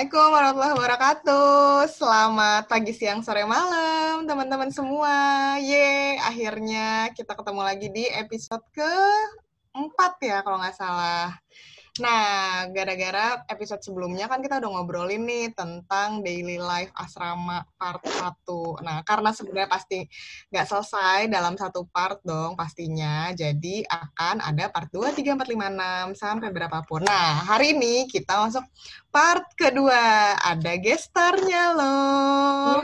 Assalamualaikum warahmatullahi wabarakatuh. Selamat pagi, siang, sore, malam, teman-teman semua. Ye, akhirnya kita ketemu lagi di episode ke-4 ya, kalau nggak salah. Nah, gara-gara episode sebelumnya kan kita udah ngobrolin nih tentang daily life asrama part 1. Nah, karena sebenarnya pasti nggak selesai dalam satu part dong pastinya. Jadi akan ada part 2, 3, 4, 5, 6, sampai berapapun. Nah, hari ini kita masuk part kedua. Ada gestarnya loh.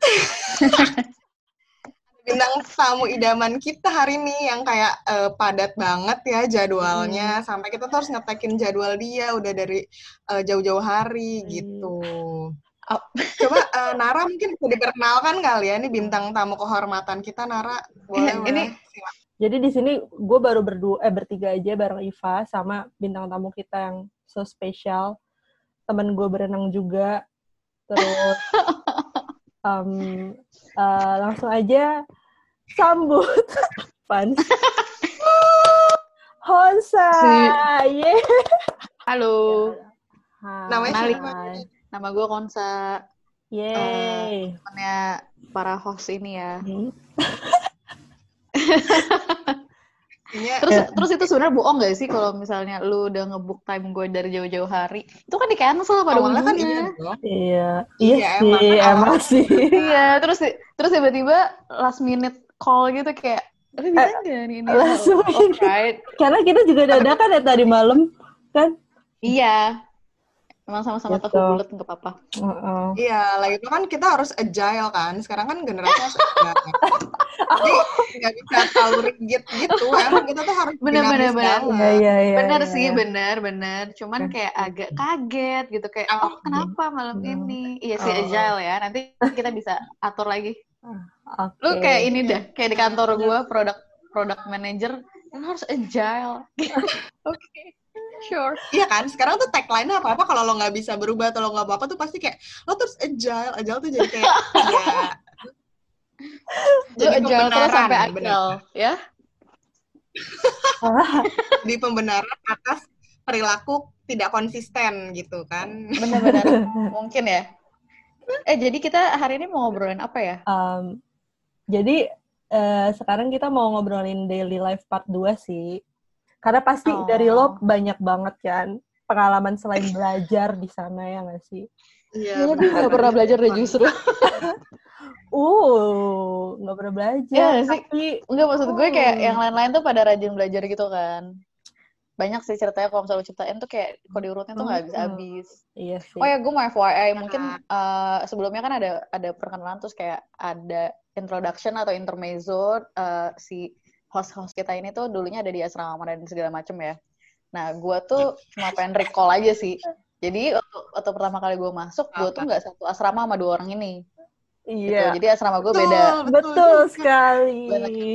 bintang tamu idaman kita hari ini yang kayak uh, padat banget ya jadwalnya hmm. sampai kita tuh harus ngetekin jadwal dia udah dari uh, jauh-jauh hari hmm. gitu. Oh. Coba uh, Nara mungkin bisa diperkenalkan kali ya ini bintang tamu kehormatan kita Nara. Boleh, ini, ini jadi di sini gue baru berdua eh bertiga aja bareng Iva sama bintang tamu kita yang so spesial. Temen gue berenang juga. Terus um, uh, langsung aja sambut fans Honsa yeah. halo namanya siapa nama gue Konsa Yeay. Uh, temennya para host ini ya. Hmm. Iya. terus ya. terus itu sebenarnya bohong gak sih kalau misalnya lu udah ngebook time gue dari jauh-jauh hari? Itu kan di cancel pada awalnya kan iya iya. Iya, iya sih emang sih. Iya terus terus tiba-tiba last minute call gitu kayak tapi bisa eh, nih ini? langsung oh, right. karena kita juga dadakan ya tadi malam kan? Iya Emang sama-sama gitu. tahu bulat nggak apa-apa. Iya, lagi itu kan kita harus agile kan. Sekarang kan generasi harus agile. Jadi nggak bisa tahu rigid gitu. Emang kita tuh harus benar benar benar. Iya, iya, iya, benar iya, sih, iya. benar benar. Cuman kayak agak kaget gitu kayak oh, oh kenapa malam hmm. ini? Iya sih oh. agile ya. Nanti kita bisa atur lagi. Okay. Lu kayak ini deh, kayak di kantor gue produk product manager yang harus agile. Oke. okay. Sure. Iya kan? Sekarang tuh tagline-nya apa-apa kalau lo nggak bisa berubah atau lo nggak apa-apa tuh pasti kayak lo terus agile. Agile tuh jadi kayak ya. jadi agile terus sampai agile, ya. di pembenaran atas perilaku tidak konsisten gitu kan. Benar-benar. Mungkin ya. Eh jadi kita hari ini mau ngobrolin apa ya? Um, jadi uh, sekarang kita mau ngobrolin daily life part 2 sih. Karena pasti oh. dari lo banyak banget kan pengalaman selain belajar di sana ya nggak sih? Iya, gue gak pernah belajar deh justru. uh, nggak pernah belajar. Iya sih. Tapi... Enggak, maksud gue kayak yang lain-lain tuh pada rajin belajar gitu kan. Banyak sih ceritanya kalau misalnya ceritain tuh kayak kalau diurutnya tuh nggak habis-habis. Iya sih. Oh ya, gue mau FYI, mungkin uh, sebelumnya kan ada ada perkenalan terus kayak ada introduction atau intermezzo uh, si host-host kita ini tuh dulunya ada di asrama dan segala macem ya. Nah, gue tuh cuma pengen recall aja sih. Jadi waktu, waktu pertama kali gue masuk, gue tuh nggak satu asrama sama dua orang ini. Iya. Gitu. Jadi asrama gue beda. Betul, betul sekali.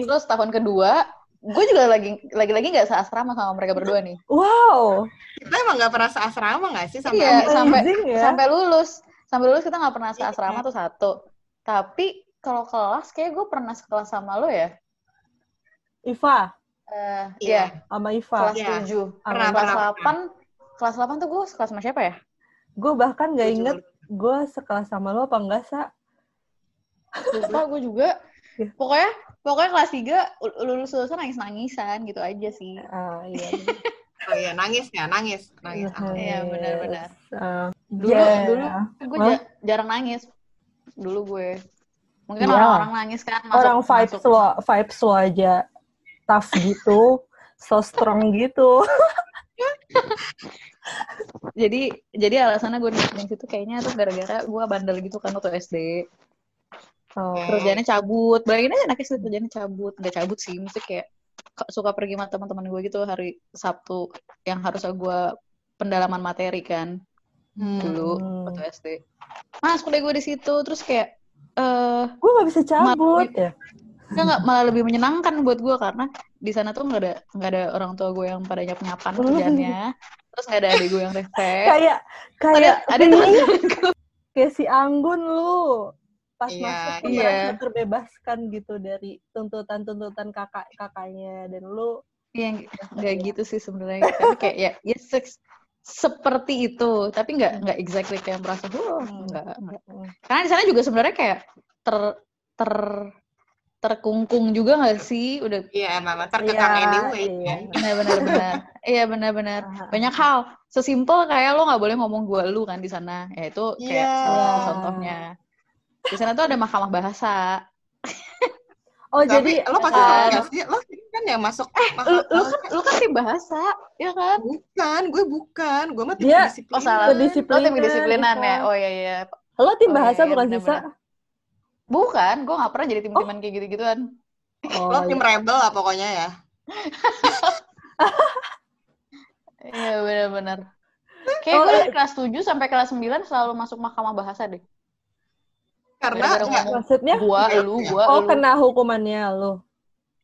Terus tahun kedua, gue juga lagi lagi lagi nggak seasrama sama mereka berdua nih. Wow. Kita emang nggak pernah seasrama nggak sih sampai iya, sampai ya? sampai lulus. Sampai lulus kita nggak pernah iya. seasrama tuh satu. Tapi kalau kelas kayak gue pernah sekelas sama lo ya. Iva. Uh, iya. Sama Iva. Kelas yeah. 7. Pernah, kelas pernah, 8, pernah. kelas 8 tuh gue sekelas sama siapa ya? Gue bahkan gak inget gue sekelas sama lo apa enggak, Sa? Lupa gue juga. Yeah. Pokoknya pokoknya kelas 3 lulus lulusan nangis nangisan gitu aja sih. Uh, iya. oh iya nangis ya nangis nangis. Iya benar-benar. Uh, dulu yeah. dulu gue huh? jarang nangis. Dulu gue. Mungkin yeah. orang-orang nangis kan masuk, orang vibes masuk. lo vibes lo aja tough gitu, so strong gitu. jadi jadi alasannya gue di situ kayaknya tuh gara-gara gue bandel gitu kan waktu SD. Oh. Kerjanya cabut. Bayangin aja anaknya kerjanya cabut. Gak cabut sih, mesti kayak suka pergi sama teman-teman gue gitu hari Sabtu yang harusnya gue pendalaman materi kan hmm. dulu waktu SD. Mas kuliah gue di situ terus kayak eh uh, gue nggak bisa cabut ya nggak malah lebih menyenangkan buat gue karena di sana tuh nggak ada nggak ada orang tua gue yang pada nyap nyapan kerjanya terus nggak ada adik gue yang refleks kayak kayak ada, ada kayak si Anggun lu. Pas yeah, masuk tuh yeah. merasa terbebaskan gitu dari tuntutan-tuntutan kakak kakaknya. Dan lu yang nggak gitu sih sebenarnya. Tapi kayak ya ya seperti itu. Tapi nggak nggak exactly kayak merasa oh nggak nggak karena di sana juga sebenarnya kayak ter ter terkungkung juga nggak sih? Udah iya memang terkekang yeah, anyway iya. benar benar. Benar iya benar benar banyak hal. Sesimpel kayak lo nggak boleh ngomong gue lu kan di sana. Ya itu kayak yeah. salah contohnya. Di sana tuh ada mahkamah bahasa. Oh Tapi, jadi lo pasti kan, sih? Lo kan yang masuk eh lu, lu kan lu kan tim bahasa ya kan? Bukan gue bukan. Gue mah tim yeah. disiplinan oh salah. oh tim disiplinan ya? Oh iya iya. Lo tim oh, bahasa iya, bukan bener, sisa bukan gue gak pernah jadi tim-timan oh. kayak gitu-gituan oh, lo tim iya. rebel lah pokoknya ya Iya benar-benar. Kayak oh, gue dari kelas 7 sampai kelas 9 selalu masuk mahkamah bahasa deh. Karena enggak, maksudnya gua, lu, gua, Oh, lu. kena hukumannya lu.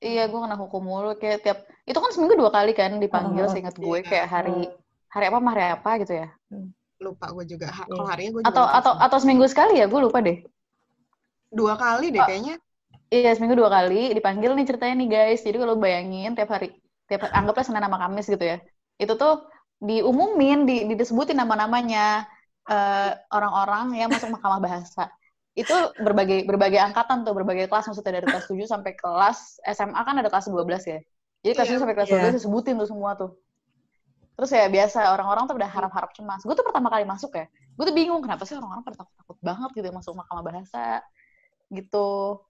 Iya, gue kena hukum mulu kayak tiap itu kan seminggu dua kali kan dipanggil, oh, seingat gue iya. kayak hari hari apa hari apa gitu ya. Hmm. Lupa gue juga. Kalau harinya gue juga Atau atau atau seminggu sekali ya, gue lupa deh. Dua kali deh oh, kayaknya. Iya, seminggu dua kali dipanggil nih ceritanya nih guys. Jadi kalau bayangin tiap hari tiap anggaplah Senin sama Kamis gitu ya. Itu tuh diumumin, di, disebutin nama-namanya uh, orang-orang yang masuk mahkamah bahasa itu berbagai berbagai angkatan tuh, berbagai kelas maksudnya dari kelas 7 sampai kelas SMA kan ada kelas 12 ya. Jadi kelas yeah, 7 sampai kelas yeah. 12 disebutin tuh semua tuh. Terus ya biasa orang-orang tuh udah harap-harap cemas. Gue tuh pertama kali masuk ya, gue tuh bingung kenapa sih orang-orang pada takut-takut banget gitu ya masuk mahkamah bahasa gitu.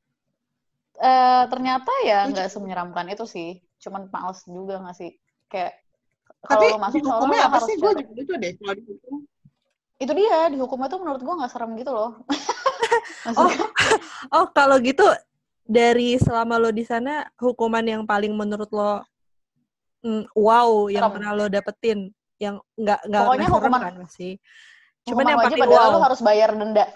Eh ternyata ya nggak semenyeramkan itu sih, cuman males juga nggak sih? Kayak kalau masuk hukumnya apa sih? Gue juga itu deh kalau dihukum itu dia dihukumnya tuh menurut gue nggak serem gitu loh. Oh, oh kalau gitu dari selama lo di sana hukuman yang paling menurut lo mm, wow yang serem. pernah lo dapetin yang nggak nggak pokoknya hukuman kan masih? cuman yang paling wow. lo harus bayar denda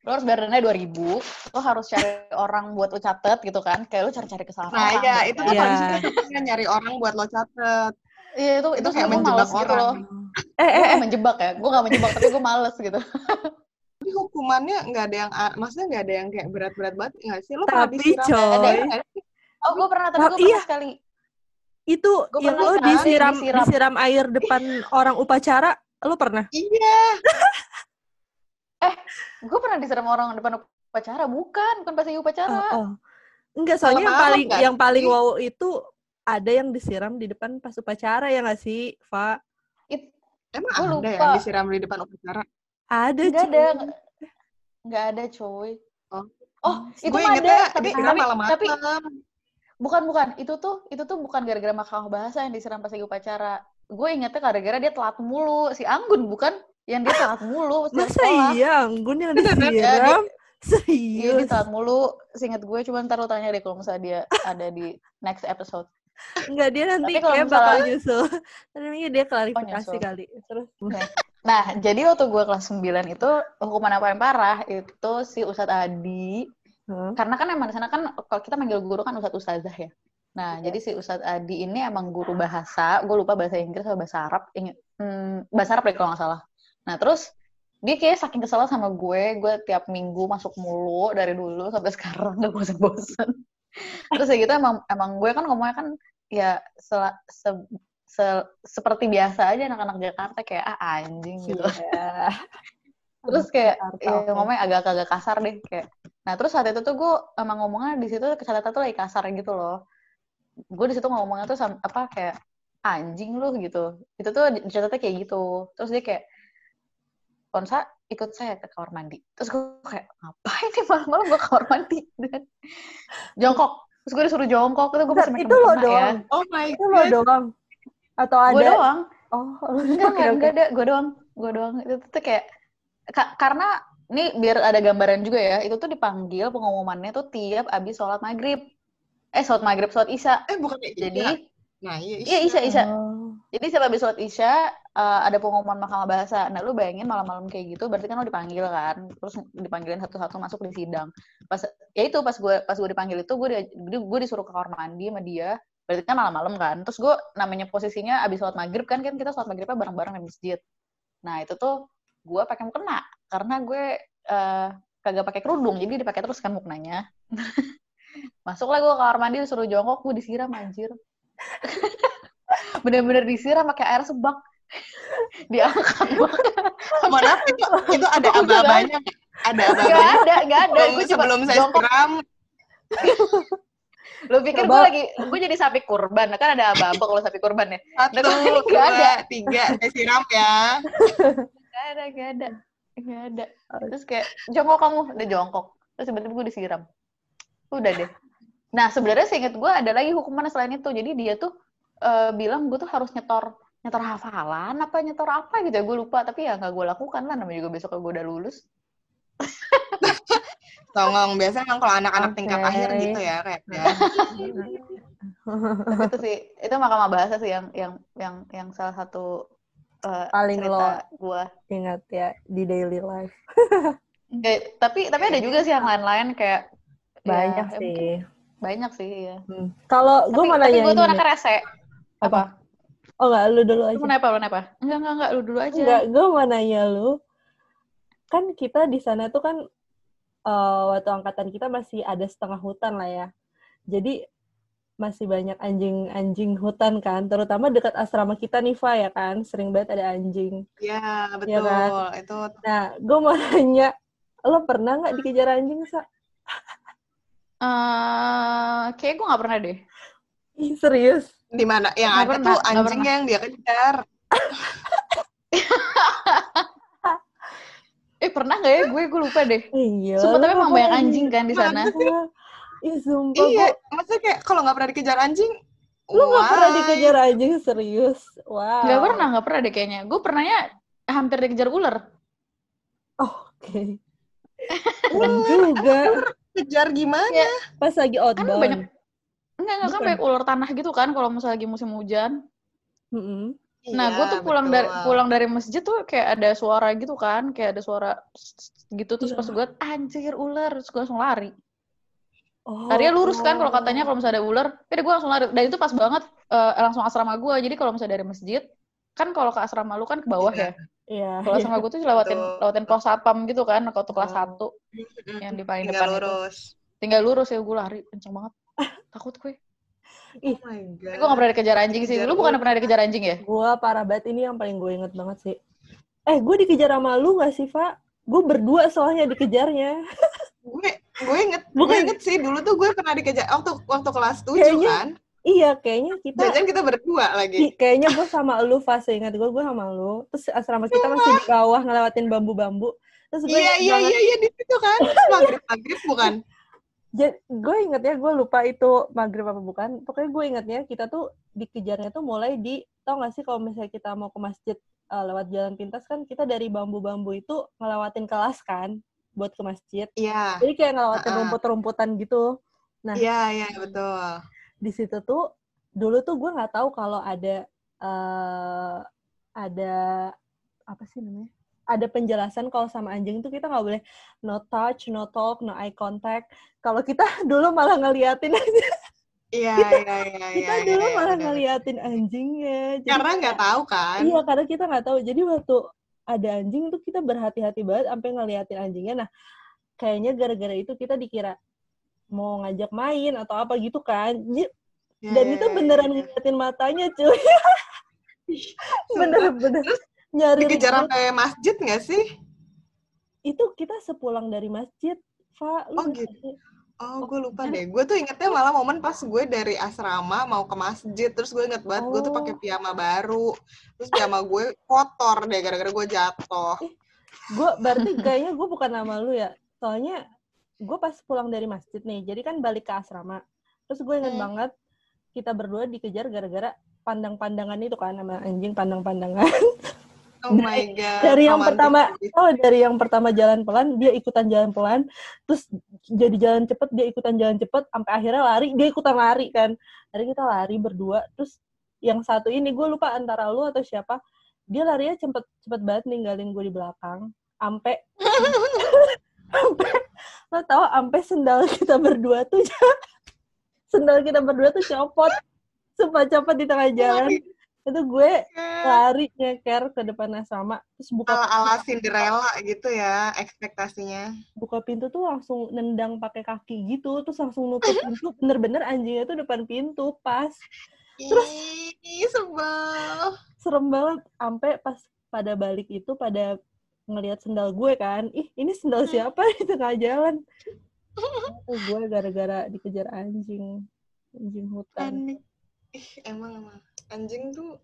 lo harus bayar denda dua ribu lo harus cari orang buat lo catet gitu kan kayak lo cari-cari kesalahan nah iya itu tuh yeah. kan nyari orang buat lo catet Iya itu itu, itu kayak menjebak gitu loh. Eh, eh, eh. menjebak ya. Gue gak menjebak tapi gue males gitu. Tapi hukumannya nggak ada yang, maksudnya nggak ada yang kayak berat-berat banget nggak sih? Lo tapi coy. Oh gue pernah tapi gue pernah iya. sekali. Itu gua yang lo disiram, disiram disiram air depan orang upacara, lo pernah? Iya. eh, gue pernah disiram orang depan upacara, bukan, bukan pas lagi upacara. Oh, oh. Enggak, soalnya yang paling kan? yang paling wow itu ada yang disiram di depan pas upacara ya nggak sih, Fa? It, Emang ada lupa. yang disiram di depan upacara? Ada, Nggak ada. Nggak ada, coy. Oh, oh itu mah ada, tapi, tapi, malam tapi, bukan, bukan. Itu tuh, itu tuh bukan gara-gara mahkamah bahasa yang disiram pas lagi upacara. Gue ingetnya gara-gara dia telat mulu. Si Anggun, bukan? Yang dia telat mulu. Masa iya, Anggun yang disiram? Serius? Iya, dia telat mulu. Seinget gue, cuma ntar lo tanya deh kalau misalnya dia ada di next episode. Enggak, dia nanti kayak misalnya... bakal nyusul. Tapi dia klarifikasi oh, kali. Terus. Nah, jadi waktu gue kelas 9 itu, hukuman apa yang parah, itu si Ustadz Adi. Hmm. Karena kan emang di sana kan, kalau kita manggil guru kan Ustadz Ustazah ya. Nah, ya. jadi si Ustadz Adi ini emang guru bahasa. Gue lupa bahasa Inggris atau bahasa Arab. Ingat, hmm, bahasa Arab deh kalau nggak salah. Nah, terus dia kayak saking kesel sama gue, gue tiap minggu masuk mulu dari dulu sampai sekarang gak bosan-bosan. Terus ya gitu emang emang gue kan ngomongnya kan ya se, se, se, seperti biasa aja anak-anak Jakarta kayak ah anjing gitu. Yeah. terus kayak ya, ngomongnya agak-agak kasar deh kayak. Nah terus saat itu tuh gue emang ngomongnya di situ kesadaran tuh lagi kasar gitu loh. Gue di situ ngomongnya tuh sama, apa kayak anjing lu gitu. Itu tuh dicatatnya kayak gitu. Terus dia kayak Ponsa ikut saya ke kamar mandi. Terus gue kayak ngapain nih malam-malam gue kamar mandi? Dan jongkok. Terus gue disuruh jongkok. Itu gue masih itu lo doang? ya. oh my itu lo doang? Atau ada? gue doang. Oh enggak enggak, enggak ada. Gue doang. Gue doang. Itu tuh kayak ka karena ini biar ada gambaran juga ya itu tuh dipanggil pengumumannya tuh tiap abis sholat maghrib. Eh sholat maghrib sholat isya. Eh bukan jadi Nah, iya Isya. Iya, Isya, Isya. Oh. Jadi setiap habis sholat Isya, uh, ada pengumuman mahkamah bahasa. Nah, lu bayangin malam-malam kayak gitu, berarti kan lu dipanggil kan, terus dipanggilin satu-satu masuk di sidang. Pas, ya itu pas gue pas gue dipanggil itu, gue di, gue disuruh ke kamar mandi sama dia. Berarti kan malam-malam kan. Terus gue namanya posisinya abis sholat maghrib kan, kan kita sholat maghribnya bareng-bareng di masjid. Nah, itu tuh gue pakai mukena karena gue uh, kagak pakai kerudung, jadi dipakai terus kan muknanya. Masuklah gue ke kamar mandi, disuruh jongkok, gue disiram anjir. bener-bener disiram pakai air sebak diangkat mohon maaf itu itu ada aba-abanya ada aba-abanya Gak ada, gak ada. Gue cuma sebelum saya siram Lu pikir gue lagi, gue jadi sapi kurban. Kan ada aba-aba kalau sapi kurban ya. satu Nah, nggak dua ada. tiga saya siram ya Gak ada, gak ada. Gak ada. Terus kayak, jongkok kamu. Udah jongkok. Terus tiba-tiba gue disiram. Udah deh. Nah, sebenarnya seinget gue ada lagi hukuman selain itu. Jadi dia tuh eh, bilang gue tuh harus nyetor nyetor hafalan apa nyetor apa gitu ya gue lupa tapi ya nggak gue lakukan lah namanya juga besok gue udah lulus Songong biasanya emang kalau anak-anak tingkat Oke. akhir gitu ya kayak ya. Tapi itu sih itu mahkamah bahasa sih yang yang yang yang salah satu eh, Paling cerita gue Ingat ya, di daily life. Eh, tapi tapi ada juga sih yang lain-lain kayak Banyak ya, sih. banyak sih ya. Hmm. Kalau gue mau tapi nanya gue tuh nih. rese. Apa? Oh enggak, lu dulu Lu aja. mau nanya apa? Lu nanya apa? Enggak, enggak, enggak. Lu dulu aja. Enggak, gue mau nanya lu. Kan kita di sana tuh kan eh, waktu angkatan kita masih ada setengah hutan lah ya. Jadi masih banyak anjing-anjing hutan kan, terutama dekat asrama kita nih, Fa, ya kan? Sering banget ada anjing. ya Iya betul kan? itu Nah, gue mau nanya, lo pernah nggak dikejar anjing, Sa? Eh, kayak gue gak pernah deh. Ih, serius? di mana yang Nggak ada pernah, tuh nggak anjingnya yang dia kejar Eh, pernah gak ya? Gue gue lupa deh. Iya. Sumpah, tapi emang banyak anjing? anjing kan di sana. Ih, sumpah. iya maksudnya kayak kalau nggak pernah dikejar anjing Lu nggak pernah dikejar anjing, serius? Wow. Gak pernah, gak pernah deh kayaknya. Gue pernahnya hampir dikejar ular. Oke. Serem juga. kejar gimana Ya, Pas lagi kan outbound. banyak Enggak, enggak kan banyak ular tanah gitu kan kalau misalnya lagi musim hujan. Mm-mm. Nah, gue Iya, tuh pulang betul. dari pulang dari masjid tuh kayak ada suara gitu kan, kayak ada suara gitu terus Iya. pas gue anjir ular, terus gue langsung lari. Oh. Larinya lurus kan kalau katanya kalau misalnya ada ular, ya gue langsung lari. Dan itu pas banget eh, langsung asrama gue. Jadi kalau misalnya dari masjid, kan kalau ke asrama lu kan ke bawah Iya. ya. Iya. Kalau asrama gue tuh lewatin Betul. lewatin pos satpam gitu kan, kalau tuh kelas satu yang di paling tinggal depan itu. lurus Tinggal lurus ya gue lari kenceng banget. Takut gue. oh my god gue gak pernah dikejar anjing sih. Lu bukan pernah dikejar anjing ya? Gua parah banget ini yang paling gue inget banget sih. Eh, gue dikejar sama lu gak sih, Fa? Gue berdua soalnya dikejarnya. gue gue inget gue Bukan. inget sih dulu tuh gue pernah dikejar waktu waktu kelas 7 Kayaknya kan Iya, kayaknya kita jajan kita berdua lagi kayaknya gue sama lu fase ingat gue gue sama lu terus asrama kita masih di bawah ngelewatin bambu-bambu terus gue iya iya iya iya di situ kan maghrib maghrib bukan gue inget ya gue lupa itu maghrib apa bukan. Pokoknya gue ingetnya kita tuh dikejarnya tuh mulai di tau gak sih kalau misalnya kita mau ke masjid uh, lewat jalan pintas kan kita dari bambu-bambu itu ngelewatin kelas kan buat ke masjid. Iya. Jadi kayak ngelewatin Ah, ah. rumput-rumputan gitu. Nah iya iya betul. di situ tuh dulu tuh gue nggak tahu kalau ada eh ada apa sih namanya ada penjelasan kalau sama anjing itu kita nggak boleh no touch no talk no eye contact. Kalau kita dulu malah ngeliatin aja. Iya iya iya kita iya, dulu iya, malah bener. ngeliatin anjingnya. Jadi karena nggak tahu kan. Iya karena kita nggak tahu. Jadi waktu ada anjing itu kita berhati-hati banget sampai ngeliatin anjingnya. Nah kayaknya gara-gara itu kita dikira mau ngajak main atau apa gitu kan. Iya, dan iya, itu iya, beneran iya. ngeliatin matanya cuy. Bener-bener nyari dikejar sampai masjid nggak sih itu kita sepulang dari masjid Fa, lu Oh, gitu. sih? Oh, gue lupa kan- deh. Gue tuh ingetnya malah momen pas gue dari asrama mau ke masjid. Terus gue inget banget gue tuh pakai Oh. piyama baru. Terus piyama gue kotor deh gara-gara gue jatuh. gue berarti kayaknya gue bukan nama lu ya soalnya gue pas pulang dari masjid nih jadi kan balik ke asrama terus gue inget Hmm. banget kita berdua dikejar gara-gara pandang-pandangan itu kan sama anjing pandang-pandangan Oh my god. dari yang pertama oh dari yang pertama jalan pelan dia ikutan jalan pelan terus jadi jalan cepet dia ikutan jalan cepet sampai akhirnya lari dia ikutan lari kan dari kita lari berdua terus yang satu ini gue lupa antara lu atau siapa dia larinya cepet cepet banget ninggalin gue di belakang sampai sampai lo tau sampai sendal kita berdua tuh sendal kita berdua tuh copot sumpah copot di tengah jalan itu gue lari nyeker ke depan asrama terus buka Ala-ala Cinderella gitu ya ekspektasinya. buka pintu tuh langsung nendang pakai kaki gitu terus langsung nutup pintu bener-bener anjingnya tuh depan pintu pas Terus Ih, sebel. Serem banget sampai pas pada balik itu pada ngelihat sendal gue kan. Ih, ini sendal Hmm. siapa di tengah jalan? Gue gara-gara dikejar anjing. Anjing hutan. Ih, emang emang anjing tuh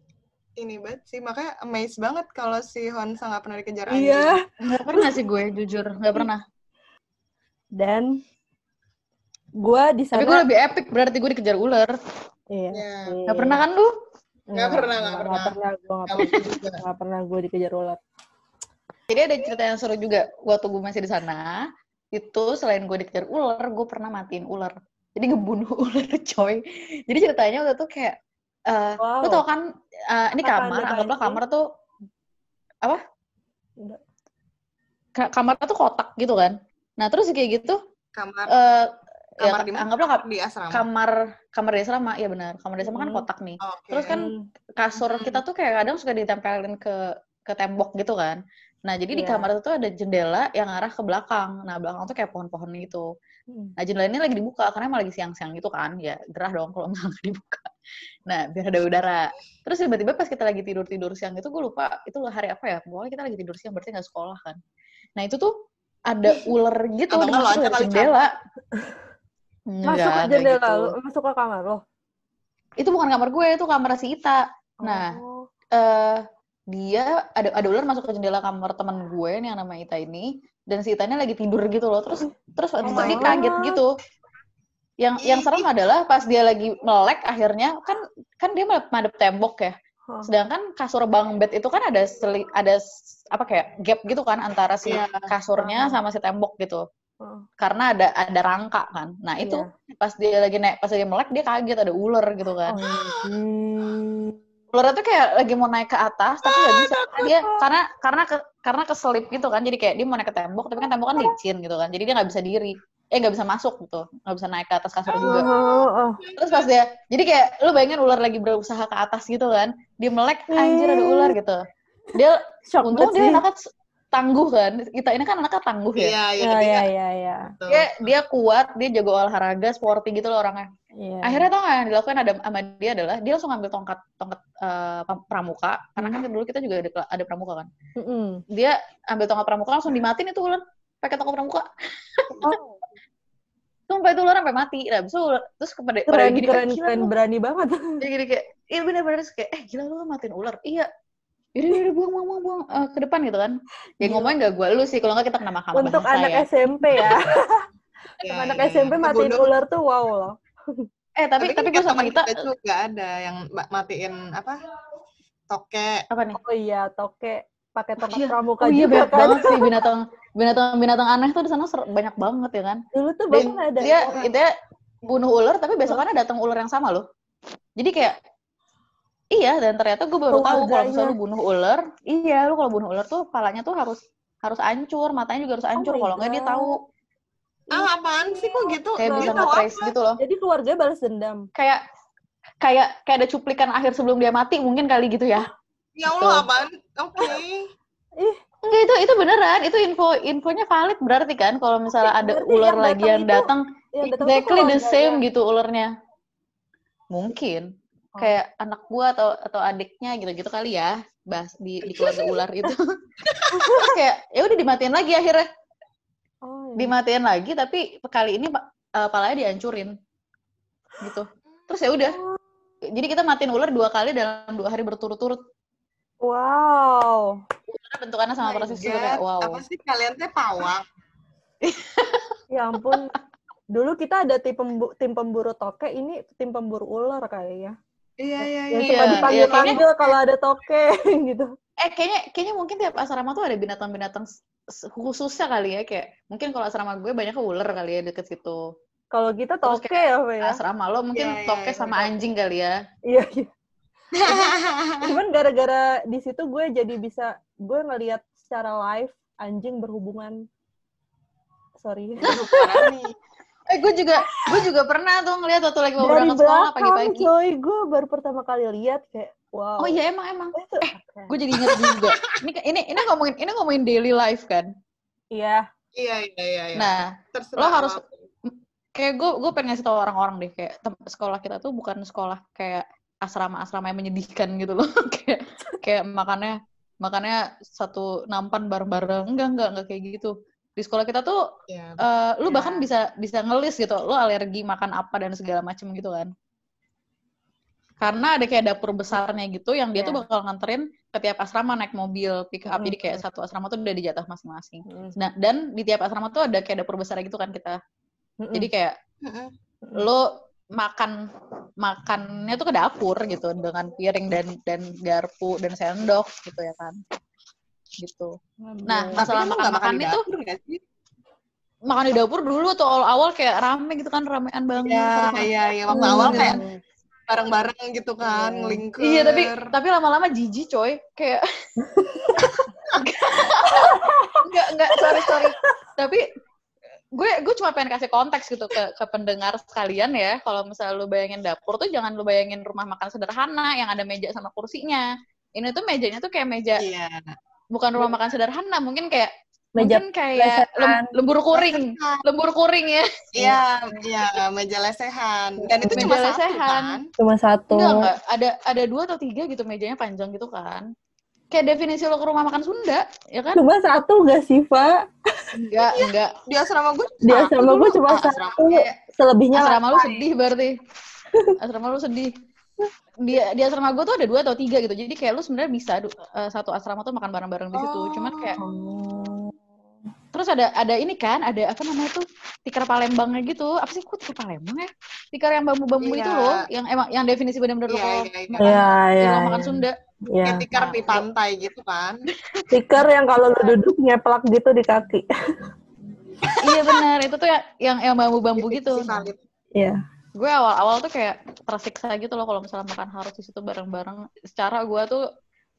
ini banget sih makanya amazed banget kalau si Honsa nggak pernah dikejar anjing. Iya. Nggak pernah sih gue, jujur. Nggak pernah. Dan gue di sana Tapi gue lebih epic, berarti gue dikejar ular. Iya. Ya. iya. Nggak pernah kan lu? Nggak pernah, nggak Nggak pernah. pernah, gue nggak Nggak pernah. Nggak pernah gue dikejar ular. Jadi ada cerita yang seru juga. Waktu gue masih di sana, itu selain gue dikejar ular, gue pernah matiin ular. Jadi ngebunuh ular, coy. Jadi ceritanya waktu itu kayak, eh Wow. lu tau kan, eh, ini kamar, anggaplah kamar tuh, apa? Ka- Kamar tuh kotak gitu kan. Nah terus kayak gitu, Kamar eh ya, kamar di mana? anggaplah ka- di asrama. kamar kamar di asrama, iya benar. Kamar di asrama kan Hmm. kotak nih. Oke. Terus kan Hmm. kasur Hmm. kita tuh kayak kadang suka ditempelin ke ke tembok gitu kan. Nah, jadi di Iya. kamar itu tuh ada jendela yang arah ke belakang. Nah, belakang tuh kayak pohon-pohon gitu. Hmm. Nah, jendela ini lagi dibuka karena emang lagi siang-siang gitu kan. Ya, gerah dong kalau nggak dibuka. Nah, biar ada udara. Terus tiba-tiba pas kita lagi tidur-tidur siang itu, gue lupa itu hari apa ya. Pokoknya kita lagi tidur siang, berarti nggak sekolah kan. Nah, itu tuh ada ular gitu Atau masuk kali, jendela. Masuk ke jendela gitu. masuk ke kamar lo. Itu bukan kamar gue, itu kamar si Ita. Nah, Oh. eh dia ada ada ular masuk ke jendela kamar teman gue nih yang nama Ita ini dan si ini lagi tidur gitu loh. Terus terus waktu itu my dia kaget gitu. Yang yang serem adalah pas dia lagi melek akhirnya kan kan dia madep, madep tembok ya. Sedangkan kasur bang bed itu kan ada seli, ada apa kayak gap gitu kan antara si Iya. kasurnya sama si tembok gitu. Karena ada ada rangka kan. Nah itu Iya. pas dia lagi naik pas dia melek dia kaget ada ular gitu kan. Oh, hmm. ular tuh kayak lagi mau naik ke atas tapi nggak bisa. Karena dia karena karena ke, karena keselip gitu kan jadi kayak dia mau naik ke tembok tapi kan tembok kan licin gitu kan jadi dia nggak bisa diri. Eh nggak bisa masuk gitu nggak bisa naik ke atas kasur juga. Oh, oh. terus pas dia jadi kayak lu bayangin ular lagi berusaha ke atas gitu kan dia melek anjir ada ular gitu. Dia Shock untung dia anaknya tangguh kan? Kita ini kan anaknya tangguh ya? Iya, iya, Iya, iya, itu. dia dia kuat dia jago olahraga sporty gitu loh orangnya. Iya. akhirnya tau gak yang dilakukan ada sama dia adalah dia langsung ngambil tongkat tongkat eh, pramuka. Karena kan dulu kita juga ada ada pramuka kan. Mm-mm. dia ambil tongkat pramuka langsung dimatiin itu ular. Pakai tongkat pramuka. Oh, sumpah itu ular sampai mati. Nah abis itu ular- terus kepada pada keren, gini keren, kayak, keren, lu." berani banget. dia gini kayak iya bener-bener kayak eh gila lu matiin ular. Iya Yaudah, yaudah, buang, buang, buang, buang eh, ke depan gitu kan. Ya Gila. ngomongin gak gue lu sih, kalau nggak kita kena mahkamah Untuk bahasa anak ya. SMP ya. Iya, anak iya, SMP iya. matiin Kebunuh. ular tuh wow loh. Eh, tapi, tapi, gue kan sama teman kita, kita juga ada yang ma- matiin apa? Toke. apa nih? Oh iya, toke pakai tongkat iya. pramuka Oh iya, juga banyak kan. banget sih binatang, binatang, binatang aneh tuh di sana ser- banyak banget ya kan. Dulu tuh bahkan ada dia orang- itu bunuh ular tapi besokannya datang ular yang sama loh. Jadi kayak iya dan ternyata gue baru tahu kalau misalnya lu bunuh ular, iya lu kalau bunuh ular tuh palanya tuh harus harus hancur, matanya juga harus hancur my kalau nggak dia tahu Ah, apaan sih kok gitu? kayak bisa nge-trace apa? gitu loh. Jadi keluarganya balas dendam. Kayak kayak kayak ada cuplikan akhir sebelum dia mati mungkin kali gitu ya. Ya Allah, Tuh. apaan? Oke. Enggak itu itu beneran, itu info infonya valid berarti kan kalau misalnya ada Berarti ular yang lagi datang yang itu- datang Yang datang exactly the same gitu ularnya. Mungkin Oh. kayak anak gua atau atau adiknya gitu-gitu kali ya bahas di di keluarga ular itu. Terus kayak ya udah dimatiin lagi akhirnya. Oh, iya. Dimatiin lagi tapi kali ini uh, palanya dihancurin. Gitu. Terus ya udah. Jadi kita matiin ular dua kali dalam dua hari berturut-turut. Wow. Karena bentukannya sama Oh persis gitu God. kayak wow. Apa sih kalian teh pawang? Ya ampun. Dulu kita ada tim, pembu- tim pemburu toke, ini tim pemburu ular kayaknya. Iya, iya, Yang iya. suka Iya, dipanggil-panggil kalau ada toke gitu. Eh kayaknya kayaknya mungkin tiap asrama tuh ada binatang-binatang khususnya kali ya kayak mungkin kalau asrama gue banyak ular kali ya deket situ. Kalau kita toke ya, ya. Asrama lo mungkin Iya, iya, toke iya, sama betul. anjing kali ya. Iya, iya. Cuman gara-gara di situ gue jadi bisa gue ngelihat secara live anjing berhubungan. Sorry. Eh gue juga gue juga pernah tuh ngeliat waktu lagi mau Dari berangkat sekolah belakang, pagi-pagi. coy. Gue baru pertama kali lihat kayak wow. Oh iya emang emang. Itu Gue jadi inget juga. Ini ini ini ngomongin ini ngomongin daily life kan. Iya. Iya, iya, iya. iya. Nah Terserah lo harus- apa pun. kayak gue gue pengen ngasih tau orang-orang deh kayak tem- sekolah kita tuh bukan sekolah kayak asrama-asrama yang menyedihkan gitu loh kayak kayak makannya makannya satu nampan bareng-bareng enggak enggak enggak kayak gitu di sekolah kita tuh ya, uh, lu ya. bahkan bisa bisa ngelis gitu lu alergi makan apa dan segala macem gitu kan karena ada kayak dapur besarnya gitu yang dia yeah. tuh bakal nganterin ke tiap asrama naik mobil pick up mm. jadi kayak satu asrama tuh udah dijatah masing-masing mm. nah dan di tiap asrama tuh ada kayak dapur besar gitu kan kita mm jadi kayak mm lo makan makannya tuh ke dapur gitu dengan piring dan dan garpu dan sendok gitu ya kan gitu. Nah, masalah makan makan itu makan di dapur dulu tuh awal-awal kayak rame gitu kan ramean banget. Iya, iya, iya. Waktu hmm. awal kayak bareng-bareng gitu kan, yeah. Iya, tapi tapi lama-lama jijik coy, kayak enggak enggak sorry sorry. Tapi gue gue cuma pengen kasih konteks gitu ke ke pendengar sekalian ya. Kalau misalnya lu bayangin dapur tuh jangan lu bayangin rumah makan sederhana yang ada meja sama kursinya. Ini tuh mejanya tuh kayak meja yeah bukan rumah makan sederhana mungkin kayak meja mungkin kayak lem, lembur kuring lesehan. lembur kuring ya. Iya iya meja lesehan. Dan itu meja cuma lesehan. satu kan? Cuma satu. Enggak, enggak. Ada ada dua atau tiga gitu mejanya panjang gitu kan. Kayak definisi lo ke rumah makan Sunda ya kan? Cuma satu gak sih Pak? Enggak iya. enggak. di asrama gue di asrama gue cuma satu. selebihnya asrama lu sedih berarti. Asrama lu sedih di di asrama gue tuh ada dua atau tiga gitu. Jadi kayak lu sebenarnya bisa uh, satu asrama tuh makan bareng-bareng di situ. Oh. cuman kayak oh. terus ada ada ini kan ada apa namanya tuh tikar Palembangnya gitu. Apa sih kok tikar Palembang ya? Tikar yang bambu-bambu yeah. itu loh yang emang yang definisi benar-benar yeah, yeah, yeah, makan, yeah, yeah, makan yeah. Sunda. Yeah. Kayak tikar di pantai gitu kan. Tikar yang kalau lu duduk nyeplak gitu di kaki. Iya benar. Itu tuh yang yang bambu-bambu gitu. Iya gue awal-awal tuh kayak tersiksa gitu loh kalau misalnya makan harus di situ bareng-bareng. Secara gue tuh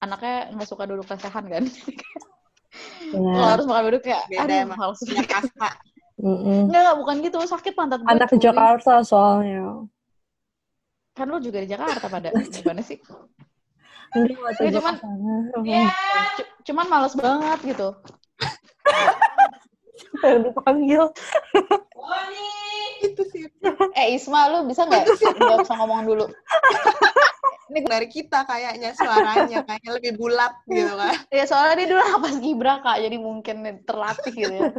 anaknya nggak suka duduk lesehan kan. yeah. Kalau harus makan duduk kayak Beda aduh emang. harus kasta. Mm Enggak, bukan gitu. Sakit pantat gue. Anak Jakarta soalnya. Kan lu juga di Jakarta pada. Gimana sih? Enggak, ya, cuman, ya, cuman males banget gitu. Yang dipanggil. itu sih. Eh Isma, lu bisa nggak nggak usah ngomong dulu? Ini dari kita kayaknya suaranya kayaknya lebih bulat gitu kan. Ya soalnya dia dulu apa Gibra kak, jadi mungkin terlatih gitu ya.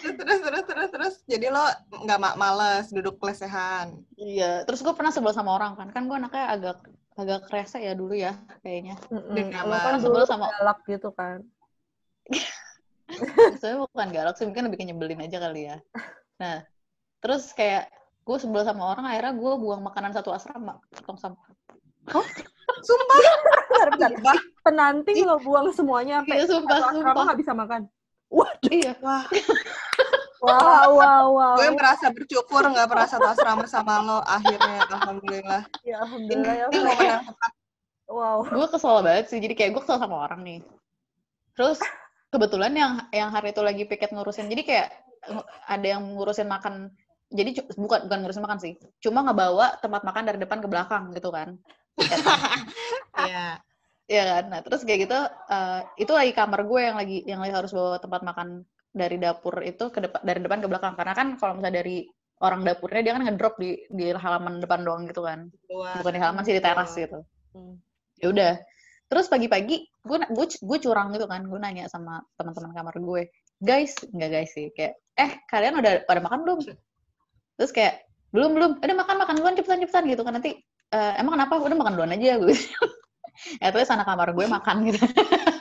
terus terus terus terus jadi lo nggak males duduk lesehan iya terus gue pernah sebel sama orang kan kan gue anaknya agak agak kerasa ya dulu ya kayaknya mm -hmm. kan sebel sama galak gitu kan Sebenarnya bukan galak sih, mungkin lebih nyebelin aja kali ya. Nah, terus kayak gue sebel sama orang, akhirnya gue buang makanan satu asrama, tong sampah. Oh? Sumpah? bentar, bentar. Penanti lo buang semuanya sampai iya, sumpah, satu asrama sumpah. gak bisa makan? Waduh. Iya. Wah. Wow, wow, wow. Gue merasa bersyukur gak pernah satu asrama sama lo akhirnya, alhamdulillah. Ya, alhamdulillah. Ini, ya, ini momen yang tepat. Wow. Gue kesel banget sih, jadi kayak gue kesel sama orang nih. Terus kebetulan yang yang hari itu lagi piket ngurusin jadi kayak ada yang ngurusin makan jadi bukan bukan ngurusin makan sih cuma ngebawa tempat makan dari depan ke belakang gitu kan iya Iya kan nah terus kayak gitu uh, itu lagi kamar gue yang lagi yang lagi harus bawa tempat makan dari dapur itu ke depan dari depan ke belakang. Karena kan kalau misalnya dari orang dapurnya dia kan ngedrop di di halaman depan doang gitu kan. Bukan di halaman sih di teras gitu. Hmm. ya udah. Terus pagi-pagi gue gue gue curang gitu kan. Gue nanya sama teman-teman kamar gue guys nggak guys sih kayak eh kalian udah pada makan belum? Terus kayak belum belum. Ada makan makan duluan cepetan cepetan gitu kan. Nanti uh, emang kenapa? Udah makan duluan aja gue ya terus anak kamar gue makan gitu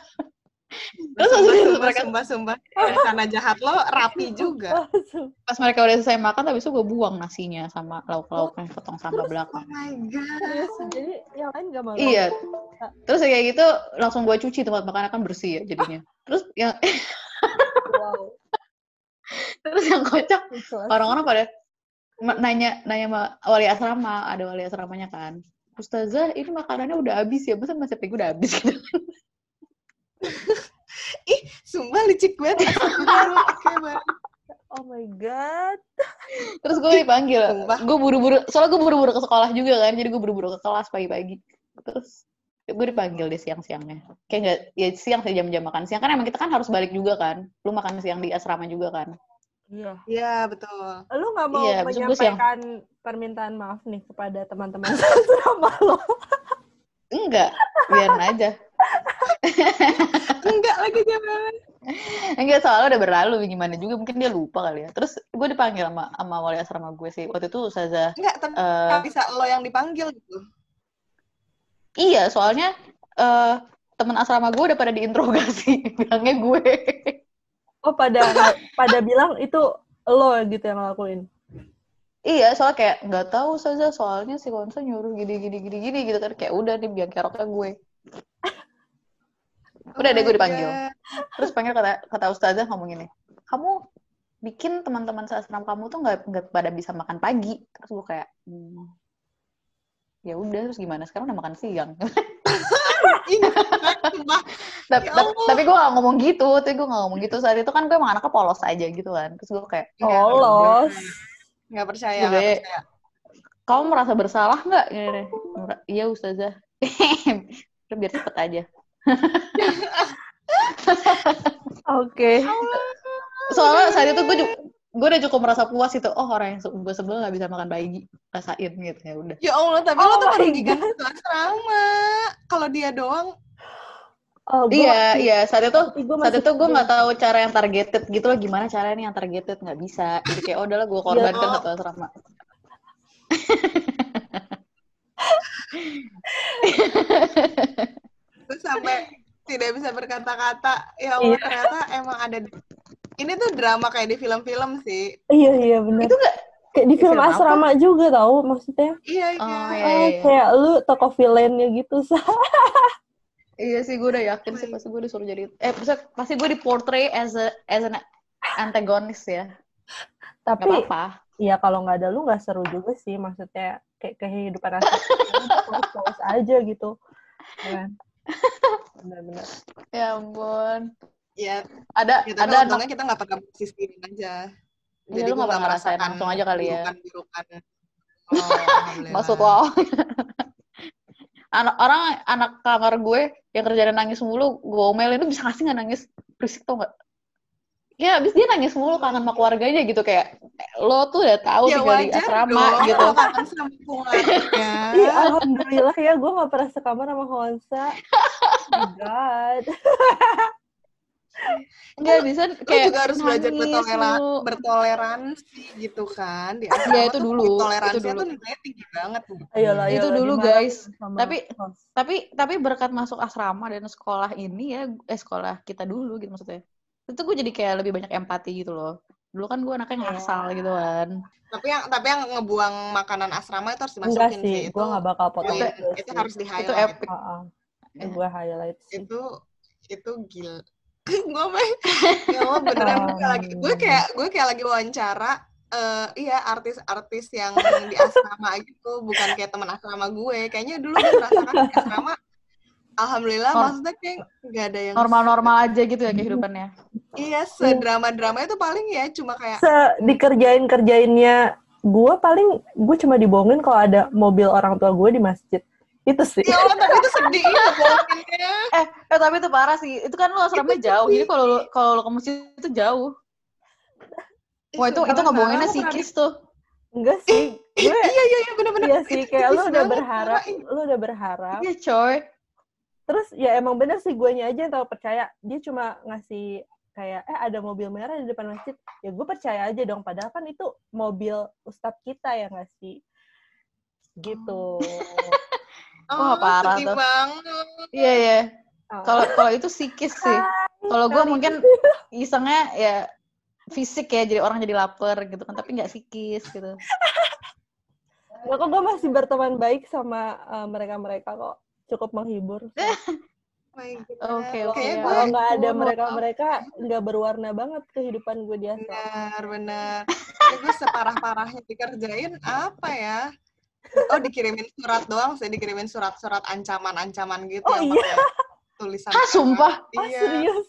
mereka sumpah, sumpah. Karena jahat lo rapi juga. Pas mereka udah selesai makan, tapi itu gue buang nasinya sama lauk-lauknya potong sampah belakang. Oh my god. Jadi yang lain gak mau. Iya. Terus kayak gitu langsung gue cuci tempat makan akan bersih ya jadinya. Terus yang wow. Terus yang kocak orang-orang pada nanya nanya sama wali asrama, ada wali asramanya kan. Ustazah, ini makanannya udah habis ya? Masa masih gue udah habis gitu? Ih, sumpah licik banget. oh my god. Terus gue dipanggil. Gue buru-buru, soalnya gue buru-buru ke sekolah juga kan, jadi gue buru-buru ke kelas pagi-pagi. Terus gue dipanggil di siang-siangnya. Kayak nggak, ya siang sih jam-jam makan siang. Kan emang kita kan harus balik juga kan. Lu makan siang di asrama juga kan. Iya. Iya, betul. Lu nggak mau Iya, gua menyampaikan permintaan maaf nih kepada teman-teman sama lo? Enggak, biarin aja. Enggak lagi jangan. Enggak, soalnya udah berlalu gimana juga mungkin dia lupa kali ya. Terus gue dipanggil sama sama wali asrama gue sih. Waktu itu Ustazah Enggak, tapi eh, bisa lo yang dipanggil gitu. iya, soalnya eh teman asrama gue udah pada diinterogasi, bilangnya gue. Oh pada pada bilang itu lo gitu yang ngelakuin. Iya, soalnya kayak nggak tahu saja soalnya si Konsa nyuruh gini gini gini gini gitu kan kayak udah nih biang keroknya gue. Udah deh gue dipanggil. Oh my God. Terus panggil kata kata ustazah ngomong gini, kamu bikin teman-teman seasram kamu tuh nggak nggak pada bisa makan pagi. Terus gue kayak, hmm, ya udah terus gimana? Sekarang udah makan siang. Sumpah. tapi, Ya tapi, gue gak ngomong gitu, tapi gue gak ngomong gitu saat itu kan gue emang anaknya polos aja gitu kan. Terus gue kayak, Polos. Nggak percaya, deh. percaya. kamu merasa bersalah nggak? Gini deh. "Mer- Iya ustazah. Biar cepet aja. Oke. Soalnya saat itu gue gue udah cukup merasa puas itu. Oh orang yang gue sebel gak bisa makan bayi. Rasain gitu ya udah. Ya Allah, tapi Oh lo tuh merugikan satu asrama. Kalau dia doang, Oh, gua Iya, masih- iya. Saat itu saat itu gue nggak tahu cara yang targeted gitu loh. Gimana caranya nih yang targeted nggak bisa. Jadi kayak oh udahlah gue korbankan Ya. satu asrama. terus sampai tidak bisa berkata-kata. Ya Allah, Iya. ternyata emang ada. Ini tuh drama kayak di film-film sih. Iya iya benar. Itu nggak Kayak di film film apa? asrama juga tau maksudnya. Iya, iya. Oh, iya, Oh, iya, iya. kayak lu tokoh villainnya gitu sah. Iya sih, gue udah yakin sih pasti gue disuruh jadi eh pasti, pasti gue diportray as a as an antagonis ya. Gak Tapi apa-apa. ya kalau nggak ada lu nggak seru juga sih maksudnya kayak kehidupan asrama polos aja gitu. Ya kan? Benar-benar. Ya ampun. Ya, Ada ya tapi ada untungnya kita nggak pernah posisi ini aja. Iya, lu gua nggak pernah ngerasain, langsung aja kali ya. Burukan-burukan. Oh, alhamdulillah. maksud lo. anak orang anak kamar gue yang kerjaan nangis mulu, gue omelin itu bisa ngasih nggak nangis berisik tau nggak? Ya, abis dia nangis mulu kangen sama keluarganya gitu kayak lo tuh udah tahu Ya tinggal di asrama dong, gitu. kangen sama keluarga. Iya, alhamdulillah ya gue nggak pernah sekamar sama Honsa. Oh God. Nggak bisa Lo kayak juga harus belajar nangis bertolera- mulu. bertoleransi gitu kan. Di Iya, asrama itu tuh dulu, itu Toleransinya dulu. tuh nilainya tinggi banget. tuh. Ayolah, Itu ayolah, dulu, guys. sama Tapi- host. tapi tapi berkat masuk asrama dan sekolah ini ya eh sekolah kita dulu gitu maksudnya itu gue jadi kayak lebih banyak empati gitu loh dulu kan gue anaknya ngasal gitu kan Tapi yang tapi yang ngebuang makanan asrama itu harus enggak dimasukin sih, sih. gue nggak bakal potong itu, itu, itu harus di itu highlight. epic Heeh. Ya. gue highlight sih. Itu itu gila. gue ya Allah beneran gue kayak lagi gue kayak gue kayak lagi wawancara eh iya artis-artis yang di asrama gitu bukan kayak teman asrama gue kayaknya dulu gue merasakan di asrama alhamdulillah Norm- maksudnya kayak nggak ada yang normal-normal aja gitu ya kehidupannya. Iya sedrama-drama itu paling ya cuma kayak Se dikerjain kerjainnya gue paling gue cuma dibohongin kalau ada mobil orang tua gue di masjid. Itu sih. Ya Allah tapi itu sedih ya bohonginnya. Eh, eh tapi itu parah sih. Itu kan lu asramanya jauh. Jadi kalau kalau lu ke masjid itu jauh. Wah itu itu ngebohonginnya psikis tuh. Enggak sih. Di- gue iya iya iya bener-bener. Iya sih kayak lu udah berharap lu udah berharap. Iya coy terus ya emang bener sih guanya aja yang tahu percaya. Dia cuma ngasih kayak eh ada mobil merah di depan masjid. Ya gue percaya aja dong. Padahal kan itu mobil ustadz kita yang ngasih gitu. Oh, Wah, parah sedih tuh. banget. iya iya. Oh. kalau kalau itu psikis sih. Kalau gue mungkin isengnya ya fisik ya jadi orang jadi lapar gitu kan tapi nggak psikis gitu. Nggak kok gue masih berteman baik sama eh, mereka-mereka kok cukup menghibur. Oh. Oke, oke. Kalau nggak ada mereka-mereka nggak berwarna banget kehidupan gue di asrama. Benar, benar. Gue separah-parahnya dikerjain apa ya? Oh, dikirimin surat doang sih, dikirimin surat-surat ancaman-ancaman gitu Oh, yang iya? pakai tulisan. ah sumpah Ah Iya. serius?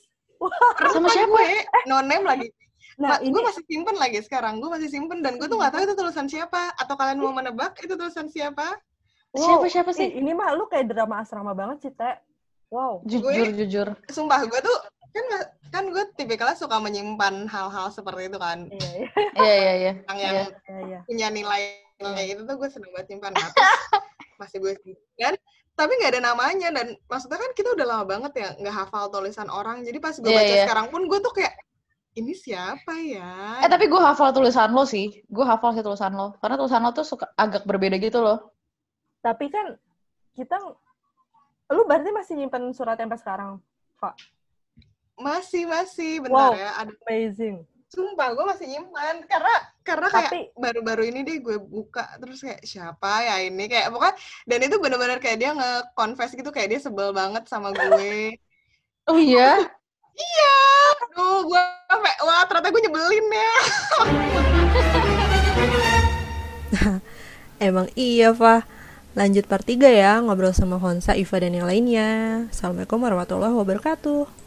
sama Lupa siapa gue, no name lagi. Nah Ma- ini gue masih simpen lagi sekarang. Gue masih simpen dan gue tuh nggak tahu itu tulisan siapa. Atau kalian mau menebak itu tulisan siapa? Siapa siapa sih? Ini mah lu kayak drama asrama banget sih, Teh. Wow. jujur jujur. Sumpah, gue tuh kan kan gue tipikalnya suka menyimpan hal-hal seperti itu kan. Iya iya. Iya, iya. yang yang iya, iya. punya nilai kayak itu tuh gue seneng banget nyimpan. Nah, masih gue simpan tapi nggak ada namanya. Dan maksudnya kan kita udah lama banget ya nggak hafal tulisan orang. Jadi pas gue yeah, baca yeah. sekarang pun gue tuh kayak ini siapa ya? Eh tapi gue hafal tulisan lo sih. Gue hafal sih tulisan lo. Karena tulisan lo tuh suka agak berbeda gitu loh tapi kan kita lu berarti masih nyimpen surat yang pas sekarang pak? Masih masih. Bentar wow, ya ada amazing. Sumpah gue masih nyimpan karena karena kayak baru-baru ini deh gue buka terus kayak siapa ya ini? Kayak pokoknya dan itu bener-bener kayak dia nge-confess gitu kayak dia sebel banget sama gue. Oh iya? Iya. Aduh gue sampai wah ternyata gue nyebelin ya. Emang iya Fah lanjut part 3 ya ngobrol sama Honsa, Iva dan yang lainnya. Assalamualaikum warahmatullahi wabarakatuh